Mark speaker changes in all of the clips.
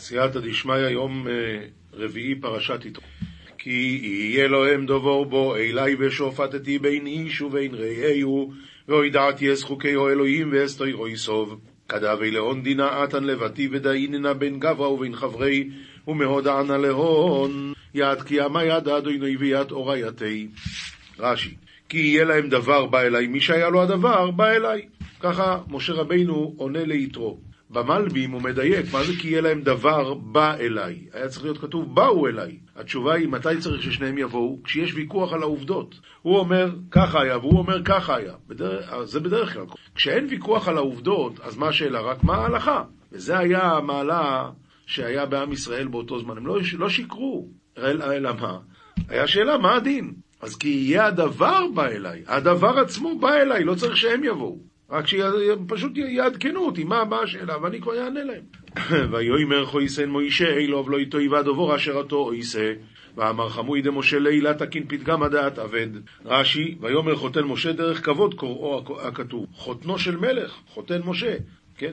Speaker 1: סייעתא דשמיא, יום אה, רביעי פרשת יתרו. כי יהיה להם דבור בו, אלי ושופטתי בין איש ובין רעהו, והוידעתי אס חוקיהו אלוהים ואסתוירו יסוב. כדאבי להון דינה עתן לבתי ודאיננה בין גברא ובין חברי, ומהודענה להון, יד כי אמה יד אדוני ויד אורייתי. רש"י, כי יהיה להם דבר בא אליי, מי שהיה לו הדבר בא אליי. ככה משה רבינו עונה ליתרו. במלבים הוא מדייק, מה זה כי יהיה להם דבר בא אליי? היה צריך להיות כתוב באו אליי. התשובה היא, מתי צריך ששניהם יבואו? כשיש ויכוח על העובדות. הוא אומר ככה היה, והוא אומר ככה היה. בדרך, זה בדרך כלל. כשאין ויכוח על העובדות, אז מה השאלה? רק מה ההלכה? וזה היה המעלה שהיה בעם ישראל באותו זמן. הם לא, לא שיקרו. אלא מה? היה שאלה, מה הדין? אז כי יהיה הדבר בא אליי, הדבר עצמו בא אליי, לא צריך שהם יבואו. רק שפשוט יעדכנו אותי, מה, מה השאלה, ואני כבר אענה להם. ויאמר חויסן מוישה אילוב לא איתו יבד עבור אשר אותו אויסה. ואמר חמוי דמשה לילה תקין פתגם הדעת אבד. רש"י, ויאמר חותן משה דרך כבוד קוראו הכתוב. חותנו של מלך, חותן משה, כן?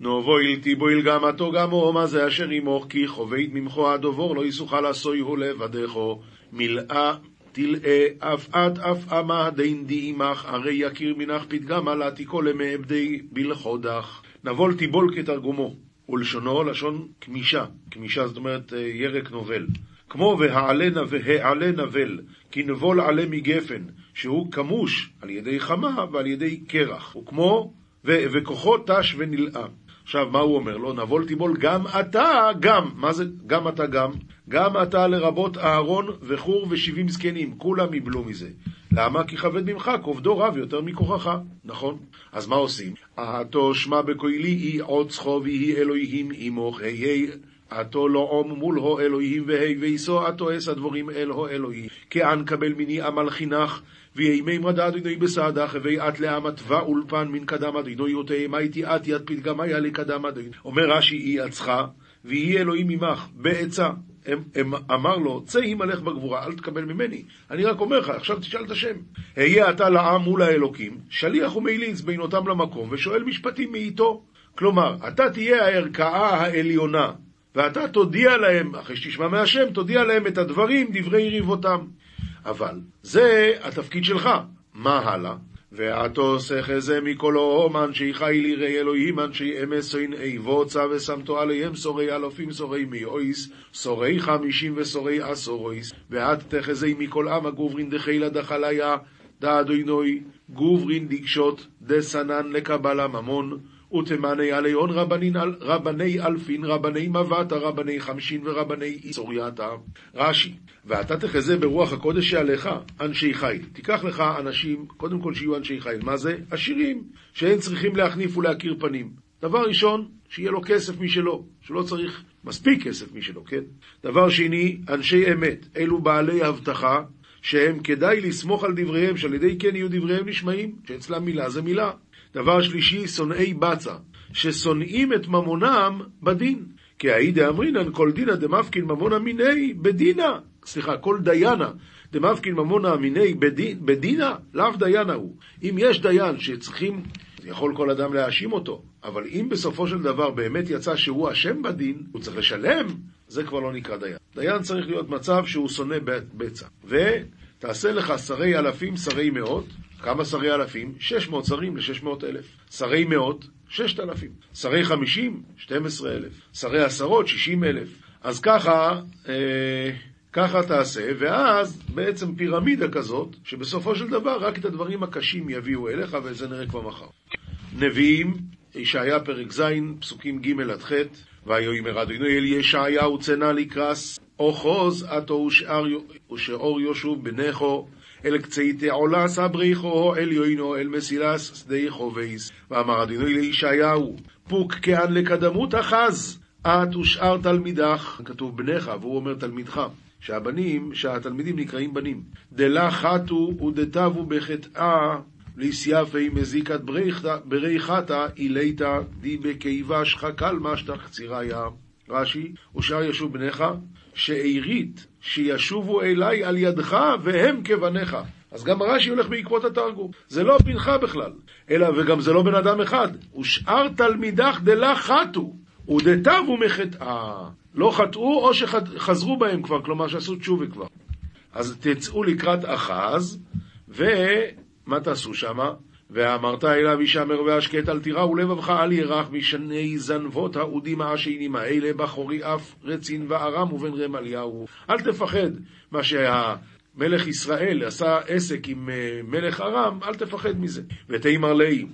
Speaker 1: נובו אילתי בו ילגמתו גמו, מה זה אשר עמוך, כי חובית ממכו הדובור לא יסוכה לעשוי הוא לבדךו. מילאה תלאה אף את אף אמה דין די עמך, הרי יכיר מנך פתגמה לעתיקו למעבדי בלחודך. נבול תיבול כתרגומו, ולשונו לשון כמישה, כמישה זאת אומרת אה, ירק נובל. כמו והעלנה והעלה נבל, כי נבול עלה מגפן, שהוא כמוש על ידי חמה ועל ידי קרח, וכמו, וכוחו תש ונלאה. עכשיו, מה הוא אומר לו? נבול תיבול גם אתה, גם. מה זה גם אתה גם? גם אתה לרבות אהרון וחור ושבעים זקנים, כולם יבלו מזה. למה? כי כבד ממך, כובדו רב יותר מכוחך, נכון? אז מה עושים? אהתו שמע בכוילי אי עוצחו ויהי אלוהים עמוך, היי עתו לא עום מול הו אלוהים והי ויסו עתו אס הדבורים אל הו אלוהים. כאן קבל מיני עמל חינך וימי מרדה אדוני בסעדך, ואת לאמת ואולפן מן קדם אדוני ותהמה איתי את יד פתגמיה לקדם אדוני. אומר רש"י, היא עצחה, ויהי אלוהים עמך, בעצה. אמר לו, צא עמלך בגבורה, אל תקבל ממני. אני רק אומר לך, עכשיו תשאל את השם. היה אתה לעם מול האלוקים, שליח ומליץ בין אותם למקום, ושואל משפטים מאיתו. כלומר, אתה תהיה הערכאה העליונה, ואתה תודיע להם, אחרי שתשמע מהשם, תודיע להם את הדברים, דברי ריבותם. אבל זה התפקיד שלך. מה הלאה? ועתו סחזה מכלו אנשי חי ליראי אלוהים אנשי אמס אין איבוצה ושמתו עליהם סורי אלופים סורי מאויס שרי חמישים ושרי עשרות ואת תחזי מכל עמא גוברין דחילא דחליא דאדוינוי גוברין דקשוט דסנן לקבלא ממון ותמני עליהון רבני אלפין, רבני מאוותא, רבני חמשין ורבני עשורייתא. רש"י, ואתה תחזה ברוח הקודש שעליך, אנשי חיל. תיקח לך אנשים, קודם כל שיהיו אנשי חיל. מה זה? עשירים, שאין צריכים להחניף ולהכיר פנים. דבר ראשון, שיהיה לו כסף משלו, שלא צריך מספיק כסף משלו, כן? דבר שני, אנשי אמת, אלו בעלי הבטחה, שהם כדאי לסמוך על דבריהם, שעל ידי כן יהיו דבריהם נשמעים, שאצלם מילה זה מילה. דבר שלישי, שונאי בצע, ששונאים את ממונם בדין. כי האי דאמרינן כל דינא דמפקין ממונה מיני בדינה. סליחה, כל דיינה דמפקין ממונה מיני בדינה, לאו דיינה הוא. אם יש דיין שצריכים, יכול כל אדם להאשים אותו, אבל אם בסופו של דבר באמת יצא שהוא אשם בדין, הוא צריך לשלם, זה כבר לא נקרא דיין. דיין צריך להיות מצב שהוא שונא בצע. ותעשה לך שרי אלפים, שרי מאות, כמה שרי אלפים? 600 שרים ל-600 אלף. שרי מאות, 6,000. שרי 50, 12 אלף. שרי עשרות, 60 אלף. אז ככה, אה, ככה תעשה, ואז בעצם פירמידה כזאת, שבסופו של דבר רק את הדברים הקשים יביאו אליך, וזה נראה כבר מחר. נביאים, ישעיה פרק ז', פסוקים ג' עד ח', ויאמר אדוני אל ישעיהו צנע לקרס, אוחוז עתו ושאור יושוב בנכו, אל קצייתי עולה סבריחו אל יוינו אל מסילס שדה חובייס. ואמר אדינוי לישעיהו, פוק כען לקדמות אחז, את ושאר תלמידך, כתוב בניך, והוא אומר תלמידך. שהבנים, שהתלמידים נקראים בנים. דלה חטו ודתבו בחטאה ליסייפי מזיקת בריחתה איליתא די בקיבה שחקל משטח קציריה. רש"י, ושאר ישוב בניך, שארית שישובו אליי על ידך והם כבניך. אז גם רש"י הולך בעקבות התרגום. זה לא בנך בכלל, אלא, וגם זה לא בן אדם אחד. ושאר תלמידך דלה חטו. ודתבו מחטאה. לא חטאו או שחזרו בהם כבר, כלומר שעשו תשובה כבר. אז תצאו לקראת אחז, ומה תעשו שמה? ואמרת אליו ישמר והשקט אל תירא ולבבך אל ירח משני זנבות האודים העשיינים האלה בחורי אף רצין וארם ובן רמליהו. אל תפחד מה שהמלך ישראל עשה עסק עם אה, מלך ארם, אל תפחד מזה. ותימר לי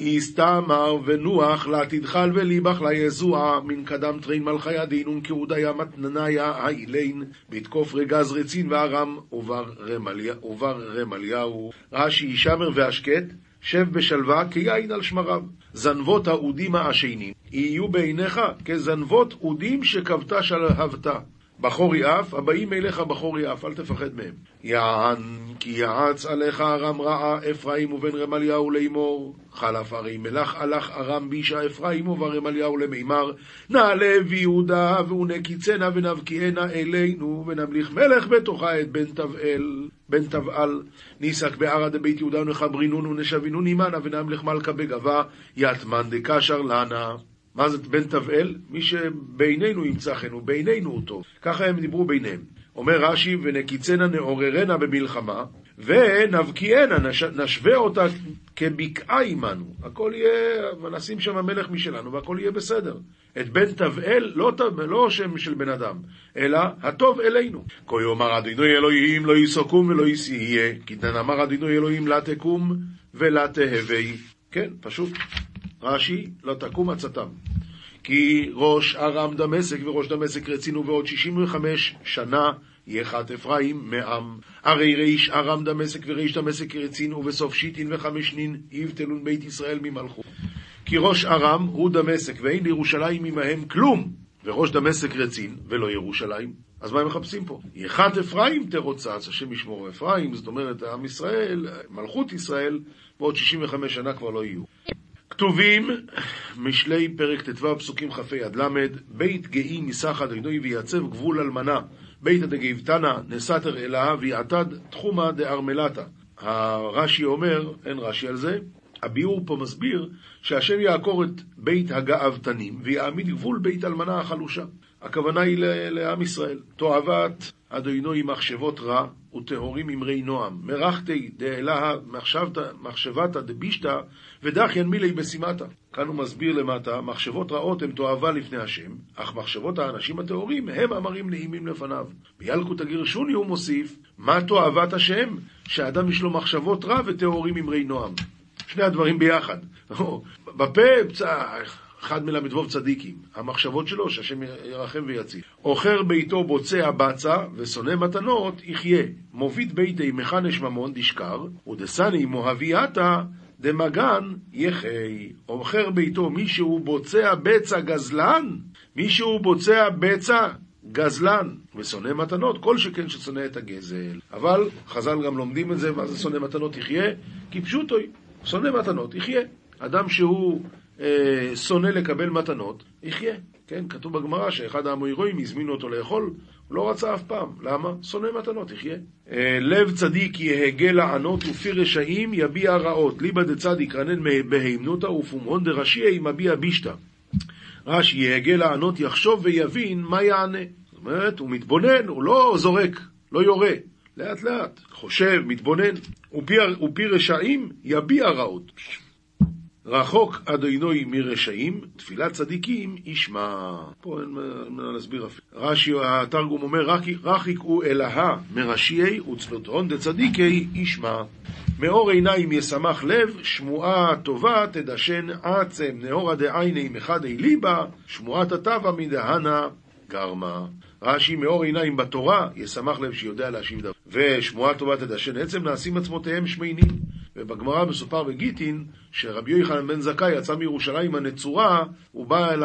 Speaker 1: איסתמר ונוח לה תדחל וליבך לה יזוע מן קדם טרין מלכי הדינון כעודיה מתנניה האילין בתקוף רגז רצין וארם ובר רמליהו רש"י ישמר והשקט שב בשלווה כיין על שמריו. זנבות האודים העשנים יהיו בעיניך כזנבות אודים שכבתה שלהבתה. בחורי אף, הבאים אליך בחורי אף, אל תפחד מהם. יען כי יעץ עליך ארם רעה אפרים ובן רמליהו לאמור. חלף הרי מלך הלך ארם בישה אפרים ובר רמליהו למימר. נעלה ויהודה ונקיצנה ונבקיענה אלינו ונמליך מלך בתוכה את בן תבאל. בן תבעל, ניסק בערא דבית יהודה ונחברינון ונשבינון עמנה ונמלך מלכה בגבה, יתמן דקשר לנה. מה זה בן תבעל? מי שבינינו ימצא חן, הוא בינינו אותו. ככה הם דיברו ביניהם. אומר רש"י, ונקיצנה נעוררנה במלחמה, ונבקיענה, נש... נשווה אותה כבקעה עמנו. הכל יהיה, נשים שם מלך משלנו, והכל יהיה בסדר. את בן תבעל, לא, לא שם של בן אדם, אלא הטוב אלינו. כה יאמר אדינוי אלוהים לא יסוקום ולא יהיה, כי אמר אדינוי אלוהים לה תקום ולה תהווה. כן, פשוט. רש"י, לא תקום עצתם. כי ראש ארם דמשק וראש דמשק רצינו בעוד 65 שנה יחת אפרים מעם. הרי ריש ארם דמשק וריש דמשק רצינו ובסוף שיטין וחמשנין יבטלון בית ישראל ממלכות. כי ראש ארם הוא דמשק ואין לירושלים עמהם כלום, וראש דמשק רצין ולא ירושלים. אז מה הם מחפשים פה? יחת אפרים תרוצץ, השם ישמור אפרים, זאת אומרת, עם ישראל, מלכות ישראל, בעוד 65 שנה כבר לא יהיו. כתובים משלי פרק ט"ו פסוקים כ"ה עד ל' בית גאי מסך אדינוי ויעצב גבול אלמנה ביתא דגבתנא נסתר אלה ויעתד תחומה דארמלתא הרש"י אומר, אין רש"י על זה, הביאור פה מסביר שהשם יעקור את בית הגאוותנים ויעמיד גבול בית אלמנה החלושה. הכוונה היא לעם ישראל. תועבת אדוני מחשבות רע וטהורים אמרי נועם. מרחתי דאלה מחשבתא דבישתא ודחיין מילי בשימתא. כאן הוא מסביר למטה, מחשבות רעות הן תועבה לפני השם, אך מחשבות האנשים הטהורים הם אמרים נעימים לפניו. בילקוט הגירשוני הוא מוסיף, מה תועבת השם? שאדם יש לו מחשבות רע וטהורים אמרי נועם. שני הדברים ביחד. בפה, אחד מל"ו צדיקים, המחשבות שלו, שהשם ירחם ויציל. עוכר ביתו בוצע בצע, ושונא מתנות, יחיה. מוביד ביתי מחנש ממון דשכר, ודסני מוהביאתה דמגן יחי. עוכר ביתו מי שהוא בוצע בצע גזלן, מי שהוא בוצע בצע גזלן, ושונא מתנות, כל שכן ששונא את הגזל. אבל חז"ל גם לומדים את זה, מה זה שונא מתנות יחיה? כי פשוטו, שונא מתנות יחיה. אדם שהוא שונא לקבל מתנות, יחיה. כן, כתוב בגמרא שאחד האמוירואים הזמינו אותו לאכול, הוא לא רצה אף פעם. למה? שונא מתנות, יחיה. אה, לב צדיק יהגה לענות ופי רשעים יביע רעות. ליבא דצדיק רנן בהימנותא ופומהון דרשיעי מביע בישתא. רש"י יהגה לענות יחשוב ויבין מה יענה. זאת אומרת, הוא מתבונן, הוא לא זורק, לא יורה. לאט לאט, חושב, מתבונן. ופי רשעים יביע רעות. רחוק אדינוי מרשעים, תפילת צדיקים ישמע. פה אין מה להסביר אפילו. רש"י, התרגום אומר, רחיקו אלהה מרשיעי וצלוטון דצדיקי ישמע. מאור עיניים ישמח לב, שמועה טובה תדשן עצם, נאורה דעייני מחדי ליבה, שמועת הטבה מדהנה גרמה. רש"י מאור עיניים בתורה, ישמח לב שיודע להשיב דבר. ושמועה טובה תדשן עצם, נעשים עצמותיהם שמיינים. ובגמרא מסופר בגיטין שרבי יוחנן בן זכאי יצא מירושלים הנצורה, הוא בא אל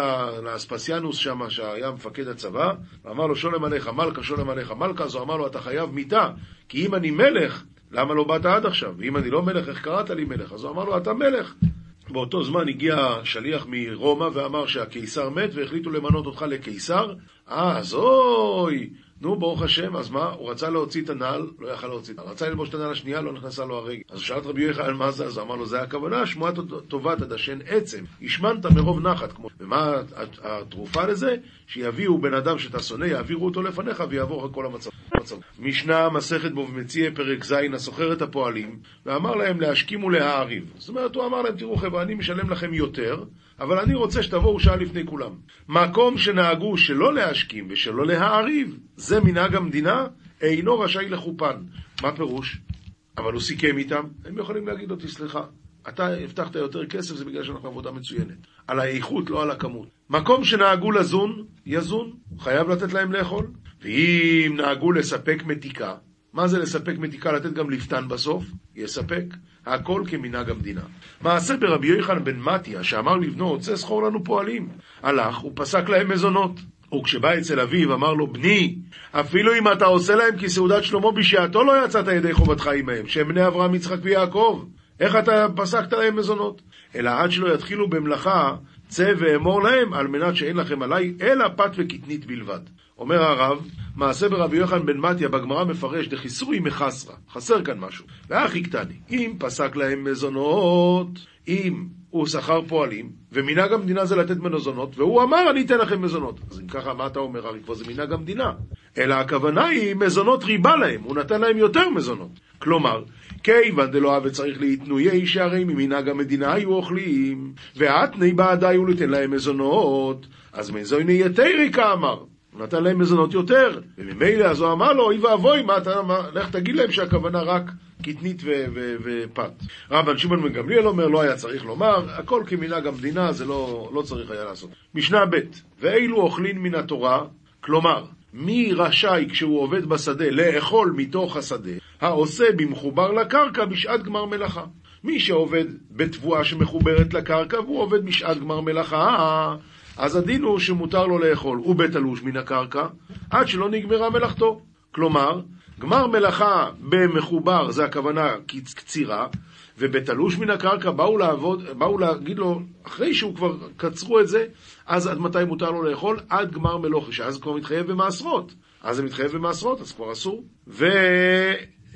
Speaker 1: האספסיאנוס שם, שהיה מפקד הצבא, ואמר לו שולם עליך מלכה, שולם עליך מלכה, אז הוא אמר לו אתה חייב מיתה, כי אם אני מלך, למה לא באת עד עכשיו? ואם אני לא מלך, איך קראת לי מלך? אז הוא אמר לו אתה מלך. באותו זמן הגיע שליח מרומא ואמר שהקיסר מת והחליטו למנות אותך לקיסר, אה, אז אוי, נו, ברוך השם, אז מה? הוא רצה להוציא את הנעל, לא יכל להוציא את הנעל. רצה ללבוש את הנעל השנייה, לא נכנסה לו הרגל. אז שאלת רבי יוחנן מה זה? אז אמר לו, זה הכוונה, שמועה טובה תדשן עצם. השמנת מרוב נחת. כמו... ומה התרופה לזה? שיביאו בן אדם שאתה שונא, יעבירו אותו לפניך ויעבור כל המצב. משנה, מסכת בו ומציע, פרק ז', הסוחר את הפועלים, ואמר להם להשכים ולהעריב. זאת אומרת, הוא אמר להם, תראו חבר'ה, אני משלם לכם יותר, אבל אני רוצה שתבואו שעה לפני כולם. מקום שנהגו שלא להשכים ושלא להעריב, זה מנהג המדינה, אינו רשאי לחופן. מה פירוש? אבל הוא סיכם איתם, הם יכולים להגיד לו, תסלחה, אתה הבטחת יותר כסף, זה בגלל שאנחנו עבודה מצוינת. על האיכות, לא על הכמות. מקום שנהגו לזון, יזון, חייב לתת להם לאכול. ואם נהגו לספק מתיקה, מה זה לספק מתיקה? לתת גם לפתן בסוף? יספק. הכל כמנהג המדינה. מעשה ברבי יוחנן בן מתיה, שאמר לבנו, רוצה סחור לנו פועלים. הלך, הוא פסק להם מזונות. וכשבא אצל אביו, אמר לו, בני, אפילו אם אתה עושה להם כסעודת שלמה בשעתו לא יצאת ידי חובתך עמהם, שהם בני אברהם, יצחק ויעקב. איך אתה פסקת להם מזונות? אלא עד שלא יתחילו במלאכה, צא ואמור להם, על מנת שאין לכם עליי, אלא פת וקטנית בלבד. אומר הרב, מעשה ברבי יוחנן בן מתיה בגמרא מפרש דחיסורי מחסרה, חסר כאן משהו. ואחי קטני, אם פסק להם מזונות, אם הוא שכר פועלים, ומנהג המדינה זה לתת מזונות, והוא אמר אני אתן לכם מזונות. אז אם ככה, מה אתה אומר? הרי כבר זה מנהג המדינה. אלא הכוונה היא מזונות ריבה להם, הוא נתן להם יותר מזונות. כלומר, כיוון דלא אהבה צריך להתנויי, שהרי ממנהג המדינה היו אוכלים, ואתני בעדי ולתן להם מזונות, אז מזויני יתרי כאמר. נתן להם מזונות יותר, וממילא אז הוא אמר לו, אוי ואבוי, מה אתה, מה, לך תגיד להם שהכוונה רק קטנית ופת. רבן שמעון בן גמליאל אומר, לא היה צריך לומר, הכל כמנהג המדינה, זה לא, לא צריך היה לעשות. משנה ב' ואילו אוכלין מן התורה, כלומר, מי רשאי כשהוא עובד בשדה לאכול מתוך השדה, העושה במחובר לקרקע בשעת גמר מלאכה. מי שעובד בתבואה שמחוברת לקרקע והוא עובד בשעת גמר מלאכה, אז הדין הוא שמותר לו לאכול ובתלוש מן הקרקע עד שלא נגמרה מלאכתו. כלומר, גמר מלאכה במחובר זה הכוונה קצירה, ובתלוש מן הקרקע באו, לעבוד, באו להגיד לו, אחרי שהוא כבר קצרו את זה, אז עד מתי מותר לו לאכול? עד גמר מלוכה, שאז כבר מתחייב במעשרות. אז זה מתחייב במעשרות, אז כבר אסור. ו...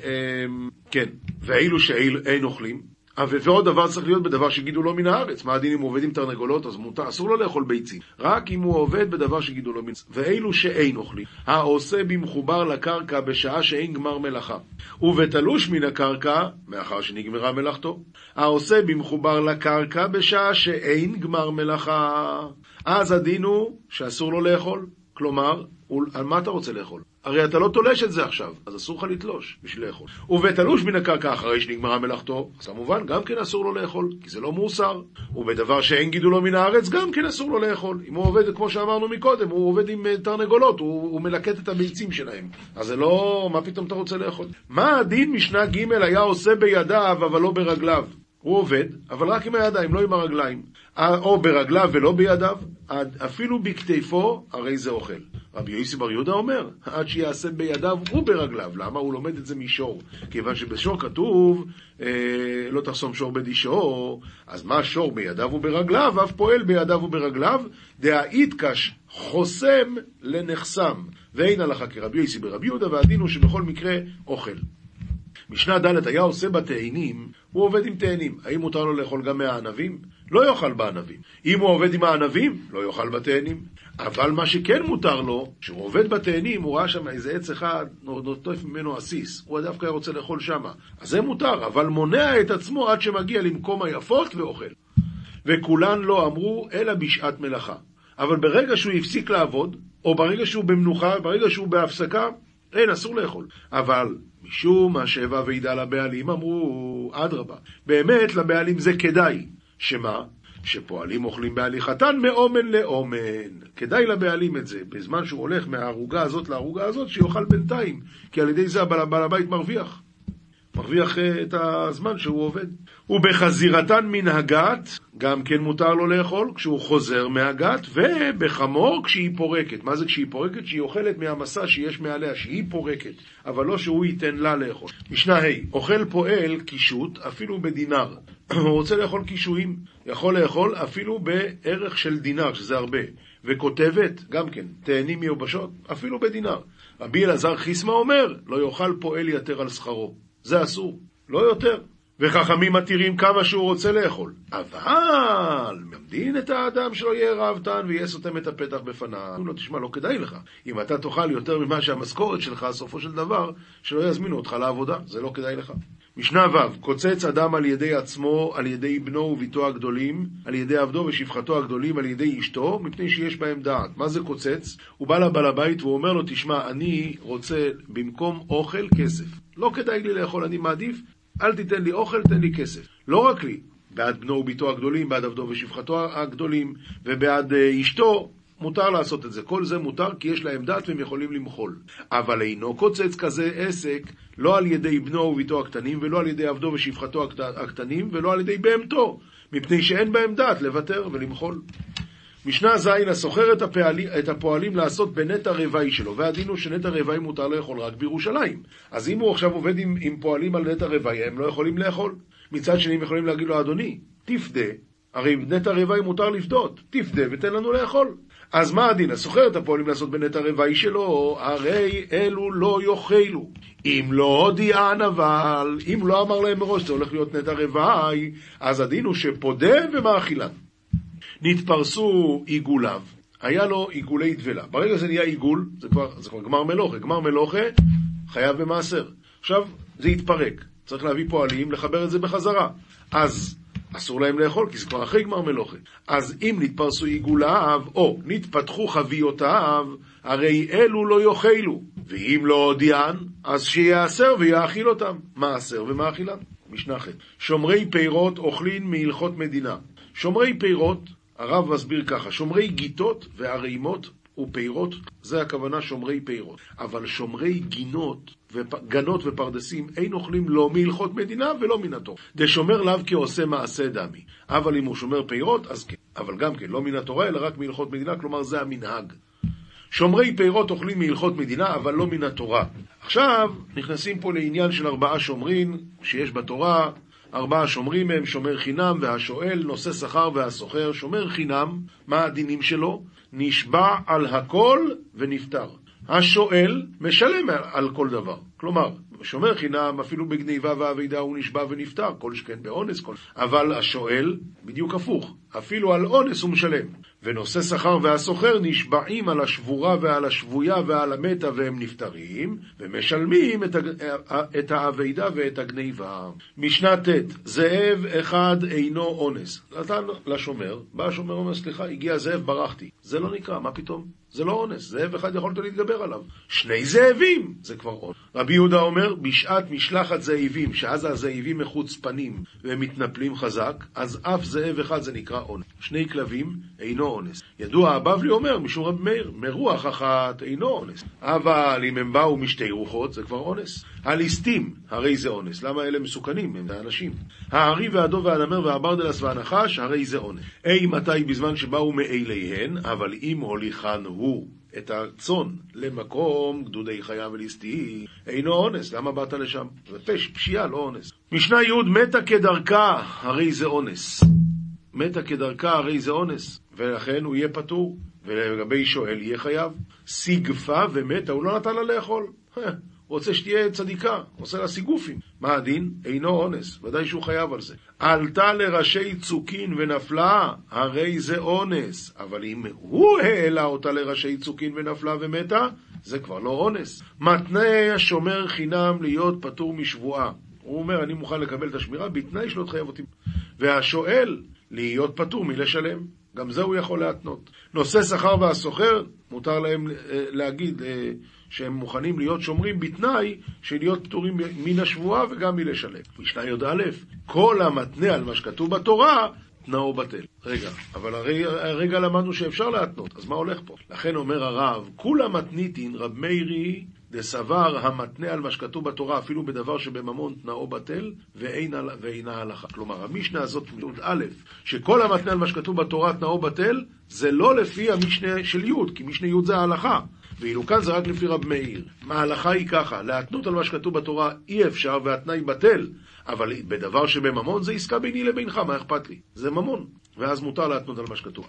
Speaker 1: אמ, כן, ואילו שאין אוכלים, ועוד דבר צריך להיות בדבר שגידולו מן הארץ. מה הדין אם הוא עובד עם תרנגולות? אז מותר, אסור לו לאכול ביצים. רק אם הוא עובד בדבר שגידולו מן... הארץ. ואלו שאין אוכלים, העושה במחובר לקרקע בשעה שאין גמר מלאכה, ובתלוש מן הקרקע, מאחר שנגמרה מלאכתו, העושה במחובר לקרקע בשעה שאין גמר מלאכה. אז הדין הוא שאסור לו לאכול. כלומר, על מה אתה רוצה לאכול? הרי אתה לא תולש את זה עכשיו, אז אסור לך לתלוש בשביל לאכול. ובתלוש מן הקרקע אחרי שנגמרה מלאכתו, אז כמובן גם כן אסור לו לאכול, כי זה לא מוסר. ובדבר שאין גידולו מן הארץ, גם כן אסור לו לאכול. אם הוא עובד, כמו שאמרנו מקודם, הוא עובד עם אה, תרנגולות, הוא, הוא מלקט את הביצים שלהם. אז זה לא, מה פתאום אתה רוצה לאכול? מה הדין משנה ג' היה עושה בידיו, אבל לא ברגליו? הוא עובד, אבל רק עם הידיים, לא עם הרגליים. או ברגליו ולא בידיו, אפילו בכתפו, הרי זה אוכל. רבי יוסי בר יהודה אומר, עד שיעשה בידיו וברגליו. למה? הוא לומד את זה משור. כיוון שבשור כתוב, אה, לא תחסום שור בדי שור, אז מה שור בידיו וברגליו? אף פועל בידיו וברגליו, דהאיתקש חוסם לנחסם. ואין הלכה כרבי יוסי ברבי יהודה, והדין הוא שבכל מקרה אוכל. משנה ד' היה עושה בתאנים, הוא עובד עם תאנים. האם מותר לו לאכול גם מהענבים? לא יאכל בענבים. אם הוא עובד עם הענבים, לא יאכל בתאנים. אבל מה שכן מותר לו, כשהוא עובד בתאנים, הוא ראה שם איזה עץ אחד, נוטף ממנו עסיס. הוא דווקא רוצה לאכול שמה. אז זה מותר, אבל מונע את עצמו עד שמגיע למקום היפות ואוכל. וכולן לא אמרו, אלא בשעת מלאכה. אבל ברגע שהוא הפסיק לעבוד, או ברגע שהוא במנוחה, ברגע שהוא בהפסקה, אין, אסור לאכול. אבל משום מה שהבא וידע לבעלים, אמרו, אדרבה. באמת, לבעלים זה כדאי. שמה? שפועלים אוכלים בהליכתן מאומן לאומן. כדאי לבעלים את זה. בזמן שהוא הולך מהערוגה הזאת לערוגה הזאת, שיאכל בינתיים. כי על ידי זה הבעל הבית מרוויח. מרוויח אה, את הזמן שהוא עובד. ובחזירתן מן הגת, גם כן מותר לו לאכול כשהוא חוזר מהגת, ובחמור כשהיא פורקת. מה זה כשהיא פורקת? שהיא אוכלת מהמסע שיש מעליה, שהיא פורקת, אבל לא שהוא ייתן לה לאכול. משנה ה' אוכל פועל קישוט אפילו בדינר. הוא רוצה לאכול קישואים, יכול לאכול אפילו בערך של דינר, שזה הרבה. וכותבת, גם כן, תהני מיובשות, אפילו בדינר. רבי אלעזר חיסמה אומר, לא יאכל פועל יתר על שכרו. זה אסור, לא יותר. וחכמים מתירים כמה שהוא רוצה לאכול. אבל ממדין את האדם שלא יהיה ראוותן ויהיה סותם את הפתח בפניו. אומרים לו, תשמע, לא כדאי לך. אם אתה תאכל יותר ממה שהמשכורת שלך, סופו של דבר, שלא יזמינו אותך לעבודה. זה לא כדאי לך. משנה ו' קוצץ אדם על ידי עצמו, על ידי בנו וביתו הגדולים, על ידי עבדו ושפחתו הגדולים, על ידי אשתו, מפני שיש בהם דעת. מה זה קוצץ? הוא בא לבעל הבית והוא אומר לו, תשמע, אני רוצה במקום אוכל כסף. לא כדאי לי לאכול, אני מעדיף אל תיתן לי אוכל, תן לי כסף. לא רק לי, בעד בנו וביתו הגדולים, בעד עבדו ושפחתו הגדולים, ובעד אה, אשתו, מותר לעשות את זה. כל זה מותר כי יש להם דת והם יכולים למחול. אבל אינו קוצץ כזה עסק לא על ידי בנו וביתו הקטנים, ולא על ידי עבדו ושפחתו הקטנים, ולא על ידי בהמתו, מפני שאין בהם דת לוותר ולמחול. משנה ז' הסוחר את, הפעלי, את הפועלים לעשות בנטע רבעי שלו, והדין הוא שנטע רבעי מותר לאכול רק בירושלים. אז אם הוא עכשיו עובד עם, עם פועלים על נטע רבעי, הם לא יכולים לאכול. מצד שני הם יכולים להגיד לו, אדוני, תפדה, הרי נטע רבעי מותר לפדות, תפדה ותן לנו לאכול. אז מה הדין? הסוחר את הפועלים לעשות בנטע רבעי שלו, הרי אלו לא יאכלו. אם לא הודיען אבל, אם לא אמר להם מראש זה הולך להיות נטע רבעי, אז הדין הוא שפודה ומאכילן. נתפרסו עיגוליו, היה לו עיגולי דבלה. ברגע שזה נהיה עיגול, זה כבר, זה כבר גמר מלוכה. גמר מלוכה חייב במעשר. עכשיו, זה יתפרק. צריך להביא פועלים, לחבר את זה בחזרה. אז אסור להם לאכול, כי זה כבר אחרי גמר מלוכה. אז אם נתפרסו עיגוליו, או נתפתחו חביותיו, הרי אלו לא יאכלו. ואם לא הודיען, אז שיעשר ויאכיל אותם. מעשר ומאכילן. משנה ח' שומרי פירות אוכלין מהלכות מדינה. שומרי פירות הרב מסביר ככה, שומרי גיטות וערימות ופירות, זה הכוונה שומרי פירות. אבל שומרי גינות, גנות ופרדסים אין אוכלים לא מהלכות מדינה ולא מן התורה. דשומר לאו כעושה מעשה דמי. אבל אם הוא שומר פירות, אז כן. אבל גם כן, לא מן התורה, אלא רק מהלכות מדינה, כלומר זה המנהג. שומרי פירות אוכלים מהלכות מדינה, אבל לא מן התורה. עכשיו, נכנסים פה לעניין של ארבעה שומרים שיש בתורה, ארבעה שומרים הם שומר חינם והשואל, נושא שכר והסוחר. שומר חינם, מה הדינים שלו? נשבע על הכל ונפטר. השואל משלם על כל דבר. כלומר, שומר חינם, אפילו בגניבה ואבידה הוא נשבע ונפטר, כל שכן באונס, כל... אבל השואל, בדיוק הפוך, אפילו על אונס הוא משלם. ונושא שכר והסוחר נשבעים על השבורה ועל השבויה ועל המתה והם נפטרים, ומשלמים את, את האבידה ואת הגניבה. משנה ט' זאב אחד אינו אונס. נתן לשומר, בא השומר ואומר, סליחה, הגיע זאב, ברחתי. זה לא נקרא, מה פתאום? זה לא אונס, זאב אחד יכולת להתגבר עליו. שני זאבים, זה כבר אונס. רבי יהודה אומר, בשעת משלחת זאבים, שאז הזאבים מחוצפנים והם מתנפלים חזק, אז אף זאב אחד זה נקרא אונס. שני כלבים אינו אונס. ידוע הבבלי אומר, משום רבי מאיר, מרוח אחת אינו אונס. אבל אם הם באו משתי רוחות, זה כבר אונס. הליסטים, הרי זה אונס. למה אלה מסוכנים? הם האנשים. הארי והדוב והנמר והברדלס והנחש, הרי זה אונס. אי מתי בזמן שבאו מאליהן, אבל אם הוליכן הוא את הצאן למקום גדודי חיה וליסטי, אינו אונס. למה באת לשם? זה פש, פשיעה, לא אונס. משנה י' מתה כדרכה, הרי זה אונס. מתה כדרכה, הרי זה אונס. ולכן הוא יהיה פטור. ולגבי שואל יהיה חייב. סיגפה ומתה, הוא לא נתן לה לאכול. רוצה שתהיה צדיקה, עושה לה סיגופים. מה הדין? אינו אונס, ודאי שהוא חייב על זה. עלתה לראשי צוקין ונפלה, הרי זה אונס. אבל אם הוא העלה אותה לראשי צוקין ונפלה ומתה, זה כבר לא אונס. מתנה השומר חינם להיות פטור משבועה. הוא אומר, אני מוכן לקבל את השמירה בתנאי שלא תחייב אותי. והשואל, להיות פטור מלשלם. גם זה הוא יכול להתנות. נושא שכר והסוחר, מותר להם אה, להגיד אה, שהם מוכנים להיות שומרים בתנאי של להיות פטורים מן השבועה וגם מלשלם. משנה י"א, כל המתנה על מה שכתוב בתורה, תנאו בטל. רגע, אבל הרי הרגע למדנו שאפשר להתנות, אז מה הולך פה? לכן אומר הרב, כולה מתניתין רב מאירי דסבר המתנה על מה שכתוב בתורה, אפילו בדבר שבממון תנאו בטל, ואינה הלכה. כלומר, המשנה הזאת א', שכל המתנה על מה שכתוב בתורה תנאו בטל, זה לא לפי המשנה של י', כי משנה י' זה ההלכה. ואילו כאן זה רק לפי רב מאיר. ההלכה היא ככה, להתנות על מה שכתוב בתורה אי אפשר והתנאי בטל, אבל בדבר שבממון זה עסקה ביני לבינך, מה אכפת לי? זה ממון, ואז מותר להתנות על מה שכתוב.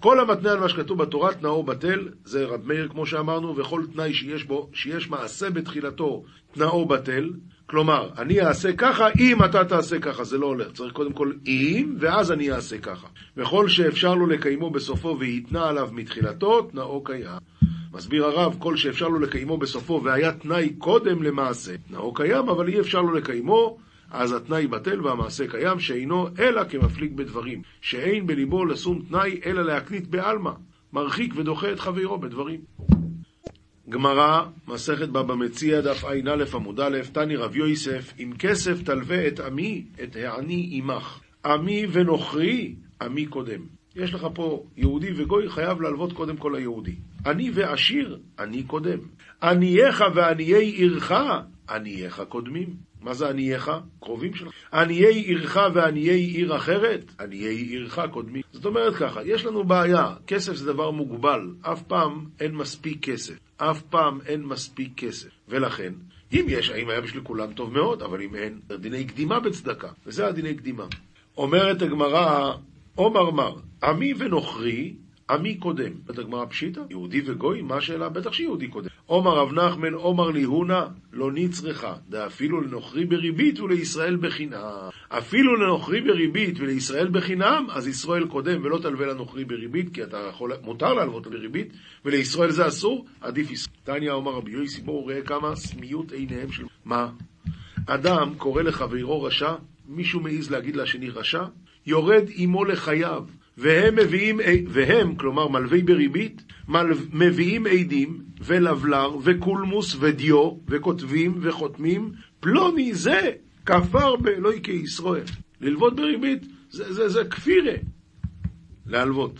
Speaker 1: כל המתנה על מה שכתוב בתורה, תנאו בטל, זה רב מאיר כמו שאמרנו, וכל תנאי שיש בו, שיש מעשה בתחילתו, תנאו בטל. כלומר, אני אעשה ככה אם אתה תעשה ככה, זה לא הולך. צריך קודם כל אם, ואז אני אעשה ככה. וכל שאפשר לו לקיימו בסופו ויתנה עליו מתחילתו, תנאו קיים. מסביר הרב, כל שאפשר לו לקיימו בסופו והיה תנאי קודם למעשה, תנאו קיים, אבל אי אפשר לו לקיימו, אז התנאי בטל והמעשה קיים, שאינו אלא כמפליג בדברים, שאין בליבו לשום תנאי אלא להקנית בעלמא, מרחיק ודוחה את חברו בדברים. גמרא, מסכת בבא מציע, דף ע"א עמוד א', תני רב יוסף, אם כסף תלווה את עמי, את העני עמך. עמי ונוכרי, עמי קודם. יש לך פה יהודי וגוי, חייב להלוות קודם כל ליהודי. עני ועשיר, עני קודם. ענייך ועניי עירך, ענייך קודמים. מה זה ענייך? קרובים שלך. עניי עירך ועניי עיר אחרת, עניי עירך קודמים. זאת אומרת ככה, יש לנו בעיה, כסף זה דבר מוגבל, אף פעם אין מספיק כסף. אף פעם אין מספיק כסף. ולכן, אם יש, האם היה בשביל כולם טוב מאוד, אבל אם אין, דיני קדימה בצדקה, וזה הדיני קדימה. אומרת הגמרא, עומר מר, עמי ונוכרי עמי קודם. את הגמרא פשיטא? יהודי וגוי? מה השאלה? בטח שיהודי קודם. עומר רב נחמן, עומר ליהונה, לא נצרכה. דאפילו לנוכרי בריבית ולישראל בחינם. אפילו לנוכרי בריבית ולישראל בחינם, אז ישראל קודם ולא תלווה לנוכרי בריבית, כי אתה יכול, מותר להלוות בריבית, ולישראל זה אסור, עדיף ישראל. תניא אומר רבי יוסי, בואו ראה כמה סמיות עיניהם של... מה? אדם קורא לחברו רשע, מישהו מעז להגיד לשני רשע, יורד עמו לחייו. והם מביאים, והם, כלומר מלווי בריבית, מלו, מביאים עדים ולבלר וקולמוס ודיו וכותבים וחותמים, פלוני זה כפר באלוהי כישראל. ללוות בריבית זה, זה, זה כפירה. להלוות.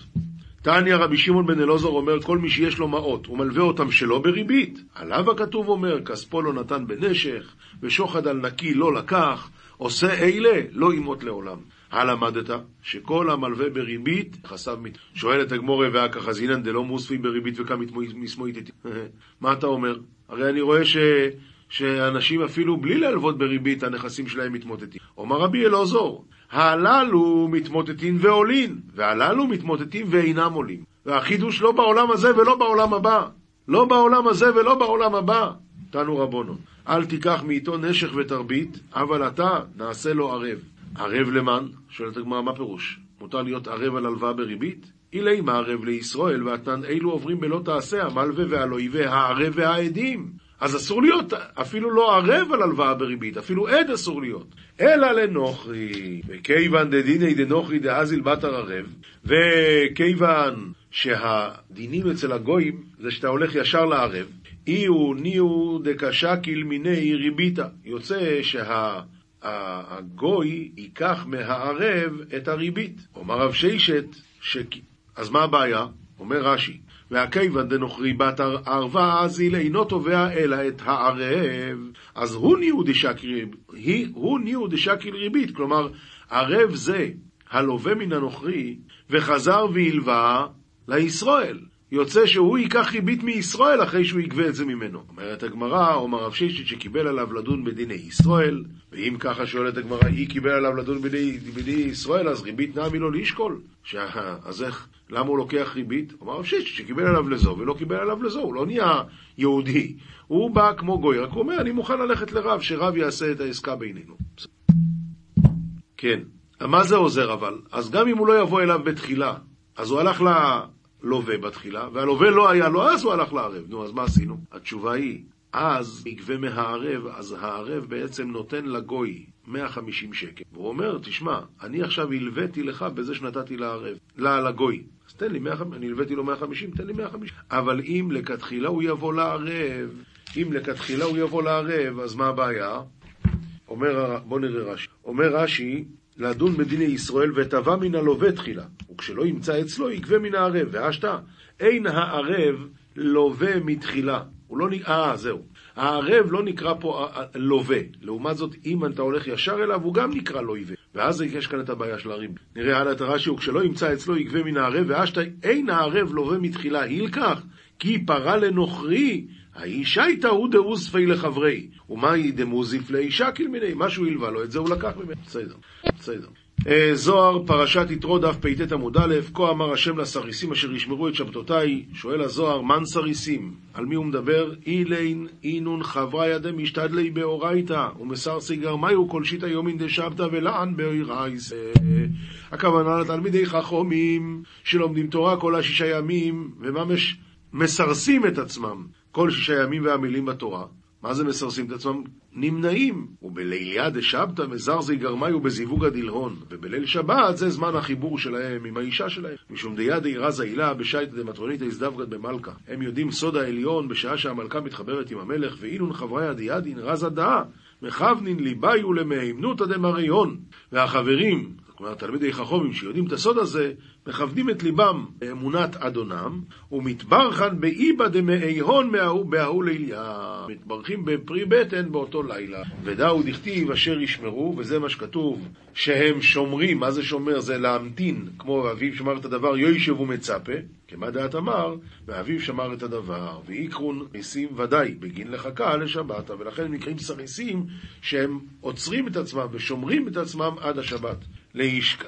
Speaker 1: תניא רבי שמעון בן אלעזר אומר, כל מי שיש לו מעות, הוא מלווה אותם שלא בריבית. עליו הכתוב אומר, כספו לא נתן בנשך, ושוחד על נקי לא לקח, עושה אלה, לא ימות לעולם. הלמדת שכל המלווה בריבית חסב מת. שואלת הגמורה והכא חזינן דלא מוספי בריבית וקם מסמויתתי. מה אתה אומר? הרי אני רואה ש... שאנשים אפילו בלי להלוות בריבית הנכסים שלהם מתמוטטים. אומר רבי אלעזור, הללו מתמוטטים ועולין, והללו מתמוטטים ואינם עולים. והחידוש לא בעולם הזה ולא בעולם הבא. לא בעולם הזה ולא בעולם הבא. תנו רבונו, אל תיקח מאיתו נשך ותרבית, אבל אתה נעשה לו ערב. ערב למען? שואלת הגמרא, מה פירוש? מותר להיות ערב על הלוואה בריבית? אילי מה ערב לישראל, ואתנן אלו עוברים בלא תעשה, המלווה והלואי והערב והעדים. אז אסור להיות אפילו לא ערב על הלוואה בריבית, אפילו עד אסור להיות. אלא לנוכרי, וכיוון דדינא דנוכרי דאזיל בתר ערב, וכיוון שהדינים אצל הגויים זה שאתה הולך ישר לערב, אי הוא ניהו דקשקיל מיני ריביתא. יוצא שה... הגוי ייקח מהערב את הריבית. אומר רב ששת, ש... אז מה הבעיה? אומר רש"י, והכיוון דנוכרי בת ערבה אזיל אינו תובע אלא את הערב, אז הוא ניהו דשקי ריבית, כלומר, ערב זה הלווה מן הנוכרי, וחזר והלווה לישראל. יוצא שהוא ייקח ריבית מישראל אחרי שהוא יגבה את זה ממנו. אומרת הגמרא, אומר רב שישית שקיבל עליו לדון בדיני ישראל, ואם ככה שואלת הגמרא, היא קיבל עליו לדון בדיני, בדיני ישראל, אז ריבית נעמי לו לשקול. אז איך, למה הוא לוקח ריבית? אומר רב שישית שקיבל עליו לזו ולא קיבל עליו לזו, הוא לא נהיה יהודי. הוא בא כמו גוי, רק הוא אומר, אני מוכן ללכת לרב, שרב יעשה את העסקה בינינו. כן. מה זה עוזר אבל? אז גם אם הוא לא יבוא אליו בתחילה, אז הוא הלך ל... לווה בתחילה, והלווה לא היה לו, אז הוא הלך לערב. נו, אז מה עשינו? התשובה היא, אז יגבה מהערב, אז הערב בעצם נותן לגוי 150 שקל. והוא אומר, תשמע, אני עכשיו הלוויתי לך בזה שנתתי לערב, לגוי. אז תן לי 150, אני הלוויתי לו 150, תן לי 150. אבל אם לכתחילה הוא יבוא לערב, אם לכתחילה הוא יבוא לערב, אז מה הבעיה? אומר, בוא נראה רש"י. אומר רש"י, לדון בדיני ישראל ותבע מן הלווה תחילה, וכשלא ימצא אצלו יגבה מן הערב, והשתה. אין הערב לווה מתחילה. הוא לא נקרא, אה, זהו. הערב לא נקרא פה אה, אה, לווה. לעומת זאת, אם אתה הולך ישר אליו, הוא גם נקרא לווה. ואז יש כאן את הבעיה של הריב. נראה הלאה את הרש"י, וכשלא ימצא אצלו יגבה מן הערב, והשתה. אין הערב לווה מתחילה. הילקח, כי פרה לנוכרי, האישה הייתה הוא דאוספי לחברי. ומה היא דמוזיף לאישה כלמיני? מה שהוא הלווה לו, את זה הוא לקח ממנו. בסדר, בסדר. אה, זוהר, פרשת יתרו, דף פט עמוד א', כה אמר השם לסריסים אשר ישמרו את שבתותיי, שואל הזוהר, מן סריסים? על מי הוא מדבר? אילין אינון חבריה דמשתדלי באורייתא, ומסרסי גרמיו כל שיטה יומין דשבתא ולען באירייס. הכוונה לתלמידי חכומים שלומדים תורה כל השישה ימים, וממש מסרסים את עצמם כל שישה ימים והמילים בתורה. מה זה מסרסים את עצמם? נמנעים. ובליליה דשבתא מזרזי גרמאי ובזיווג הדלהון. ובליל שבת זה זמן החיבור שלהם עם האישה שלהם. משום דידי רזה הילה בשייטא דמטרונית הזדווגת במלכה. הם יודעים סוד העליון בשעה שהמלכה מתחברת עם המלך, ואילון חבריה דיאדין רזה דאה. מכוונין ליבאי ולמהימנותא דמריון. והחברים, כלומר תלמידי חכומים שיודעים את הסוד הזה, מכוונים את ליבם באמונת אדונם, ומתברכן באיבא דמאי הון בהוא ליליה. מתברכים בפרי בטן באותו לילה. ודאו דכתיב אשר ישמרו, וזה מה שכתוב, שהם שומרים, מה זה שומר? זה להמתין, כמו אביו שמר את הדבר, יוישב ומצפה, כמה דעת אמר, ואביו שמר את הדבר, ואיקרון ניסים ודאי, בגין לחכה לשבת, ולכן נקראים סריסים שהם עוצרים את עצמם ושומרים את עצמם עד השבת.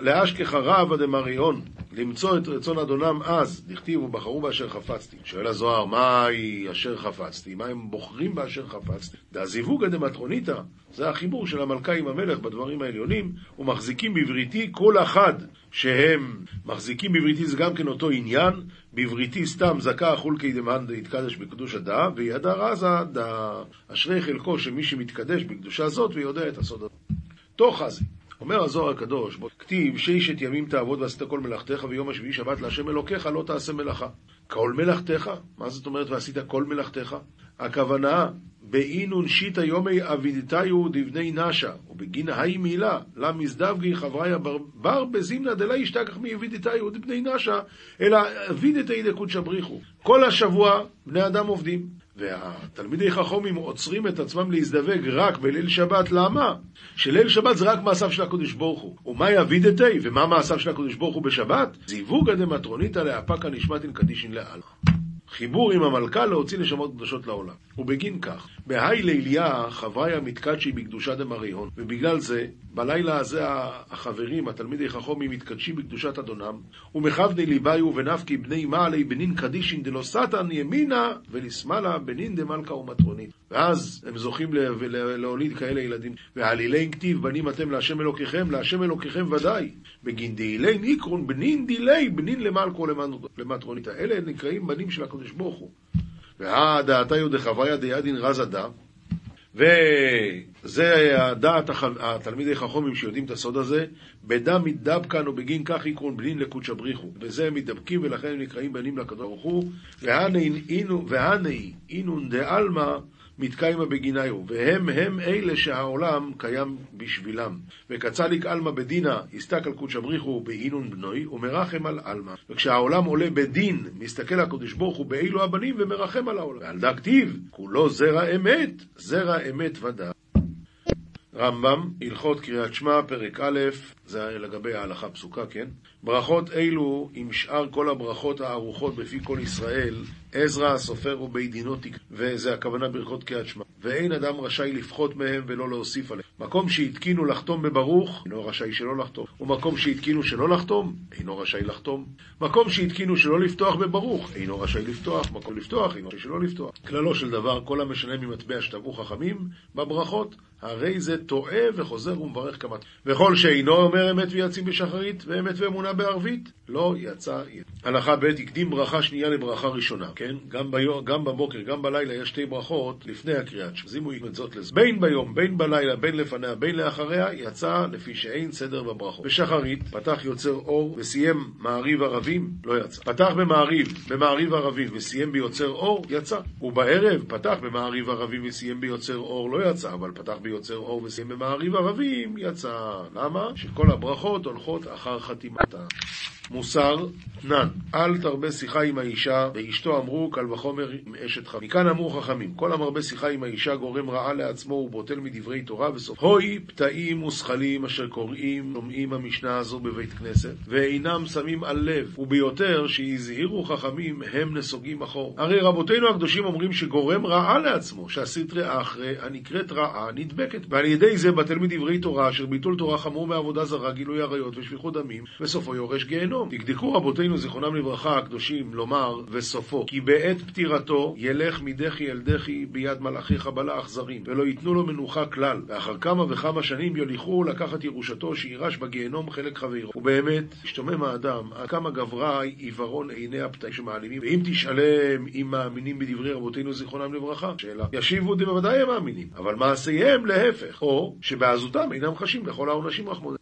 Speaker 1: לאשכחה רבא דמריון, למצוא את רצון אדונם אז, דכתיב ובחרו באשר חפצתי. שואל הזוהר, מהי אשר חפצתי? מה הם בוחרים באשר חפצתי? דעזיבוגא דמטרוניתא, זה החיבור של המלכה עם המלך בדברים העליונים, ומחזיקים בבריתי כל אחד שהם מחזיקים בבריתי זה גם כן אותו עניין, בבריתי סתם זכה חולקי דמאן דהתקדש בקדוש הדא, וידע רזה דא אשרי חלקו שמי שמתקדש בקדושה זאת ויודע את הסוד הזה. תוך הזה. אומר הזוהר הקדוש, כתיב ששת ימים תעבוד ועשית כל מלאכתך ויום השביעי שבת להשם אלוקיך לא תעשה מלאכה. כל מלאכתך? מה זאת אומרת ועשית כל מלאכתך? הכוונה, באינון שיטא יומי אבידתיו דבני נשה, ובגין האי מילה, למזדווגי חבריה בר, בר בזימנה דלה ישתכח מאבידתיו דבני נשה, אלא אבידתי דקודשא בריחו. כל השבוע בני אדם עובדים. והתלמידי חכומים עוצרים את עצמם להזדווג רק בליל שבת, למה? שליל שבת זה רק מעשיו של הקדוש ברוך הוא. ומה יבידתי? ומה מעשיו של הקדוש ברוך הוא בשבת? זיווגא דמטרוניתא לאפקא נשמתין קדישין לאל. חיבור עם המלכה להוציא נשמות קדושות לעולם. ובגין כך, בהאי ליליה חבריה מתקדשי בקדושה דמריהון, ובגלל זה, בלילה הזה החברים, התלמידי חכומים, מתקדשים בקדושת אדונם, ומכבדי ליבאיו ונפקי בני מעלי בנין קדישין דלא סתן ימינה ולשמאלה בנין דמלכה ומטרונית. ואז הם זוכים להוליד כאלה ילדים. ועלילי כתיב בנים אתם להשם אלוקיכם, להשם אלוקיכם ודאי. בגין דהילי ניקרון בנין דילי בנין למלכו למטרונית. אלה נקראים בנים של הקדוש ברוך הוא. והא דעתיו דחוויה דידין רזה דה, וזה הדעת התלמידי חכומים שיודעים את הסוד הזה, בדם מתדבקן ובגין כך יקרון בנין לקודשא בריחו. בזה הם מתדבקים ולכן הם נקראים בנים לקדוש ברוך הוא, והני אינון דעלמא מתקיימה בגיניו, והם הם אלה שהעולם קיים בשבילם. וקצליק עלמא בדינה, יסתכל קודשא בריחו באינון בנוי, ומרחם על עלמא. וכשהעולם עולה בדין, מסתכל הקדוש ברוך הוא באילו הבנים ומרחם על העולם. ועל דא כתיב, כולו זרע אמת, זרע אמת ודא. רמב"ם, הלכות קריאת שמע, פרק א', זה לגבי ההלכה פסוקה, כן? ברכות אלו, עם שאר כל הברכות הערוכות בפי כל ישראל, עזרא הסופר ובית דינו תק... וזה הכוונה ברכות קריאת שמע. ואין אדם רשאי לפחות מהם ולא להוסיף עליהם. מקום שהתקינו לחתום בברוך, אינו רשאי שלא לחתום. ומקום שהתקינו שלא לחתום, אינו רשאי לחתום. מקום שהתקינו שלא לפתוח בברוך, אינו רשאי לפתוח. מקום לפתוח, אינו רשאי שלא לפתוח. כללו של דבר, כל המשנה ממטבע שטבעו חכמים בברכות, הרי זה טועה וחוזר ומברך כמה... וכל שאינו אומר אמת ויצאים בשחרית, ואמת ואמונה בערבית, לא יצא... הלכה ב' הקדים ברכה שנייה לברכה ראשונה. כן? גם, ביום, גם בבוקר, גם בלילה יש שתי ברכות לפני הקריאת שמע. אז אם הוא יקמת זאת לזה. בין ביום, בין בלילה, בין לפניה, בין לאחריה, יצא לפי שאין סדר בברכות. בשחרית, פתח יוצר אור וסיים מעריב ערבים, לא יצא. פתח במעריב, במעריב ערבים וסיים ביוצר אור, יצא. ובערב, פתח במעריב ערבים וסיים ביוצר אור, לא יצא, אבל פתח ביוצר אור וסיים במעריב ערבים, יצא. למה? שכל הברכות הולכות אחר חתימתה. מוסר נן, אל תרבה שיחה עם האישה, ואשתו אמרו קל וחומר עם אשת חכמים. מכאן אמרו חכמים, כל המרבה שיחה עם האישה גורם רעה לעצמו ובוטל מדברי תורה וסוף. הוי פתאים ושכלים אשר קוראים, שומעים המשנה הזו בבית כנסת, ואינם שמים על לב, וביותר שהזהירו חכמים הם נסוגים אחור. הרי רבותינו הקדושים אומרים שגורם רעה לעצמו, שהסטרי אחרי הנקראת רעה נדבקת, ועל ידי זה בטל מדברי תורה, אשר ביטול תורה חמור מעבודה זרה, גילוי עריות ושפיכות דמים, וסופו יורש גיהנום. דקדקו רבותינו זיכרונם לברכה הקדושים לומר וסופו כי בעת פטירתו ילך מדחי אל דחי ביד מלאכי חבלה אכזרים ולא ייתנו לו מנוחה כלל. ואחר כמה וכמה שנים יוליכו לקחת ירושתו שירש בגיהנום חלק חברו. ובאמת השתומם האדם עד כמה גברה עיוורון עיני הפתאים שמעלימים. ואם תשאלם אם מאמינים בדברי רבותינו זיכרונם לברכה שאלה. ישיבו בוודאי הם מאמינים אבל מעשיהם להפך או שבעזותם אינם חשים לכל העונשים רחמונם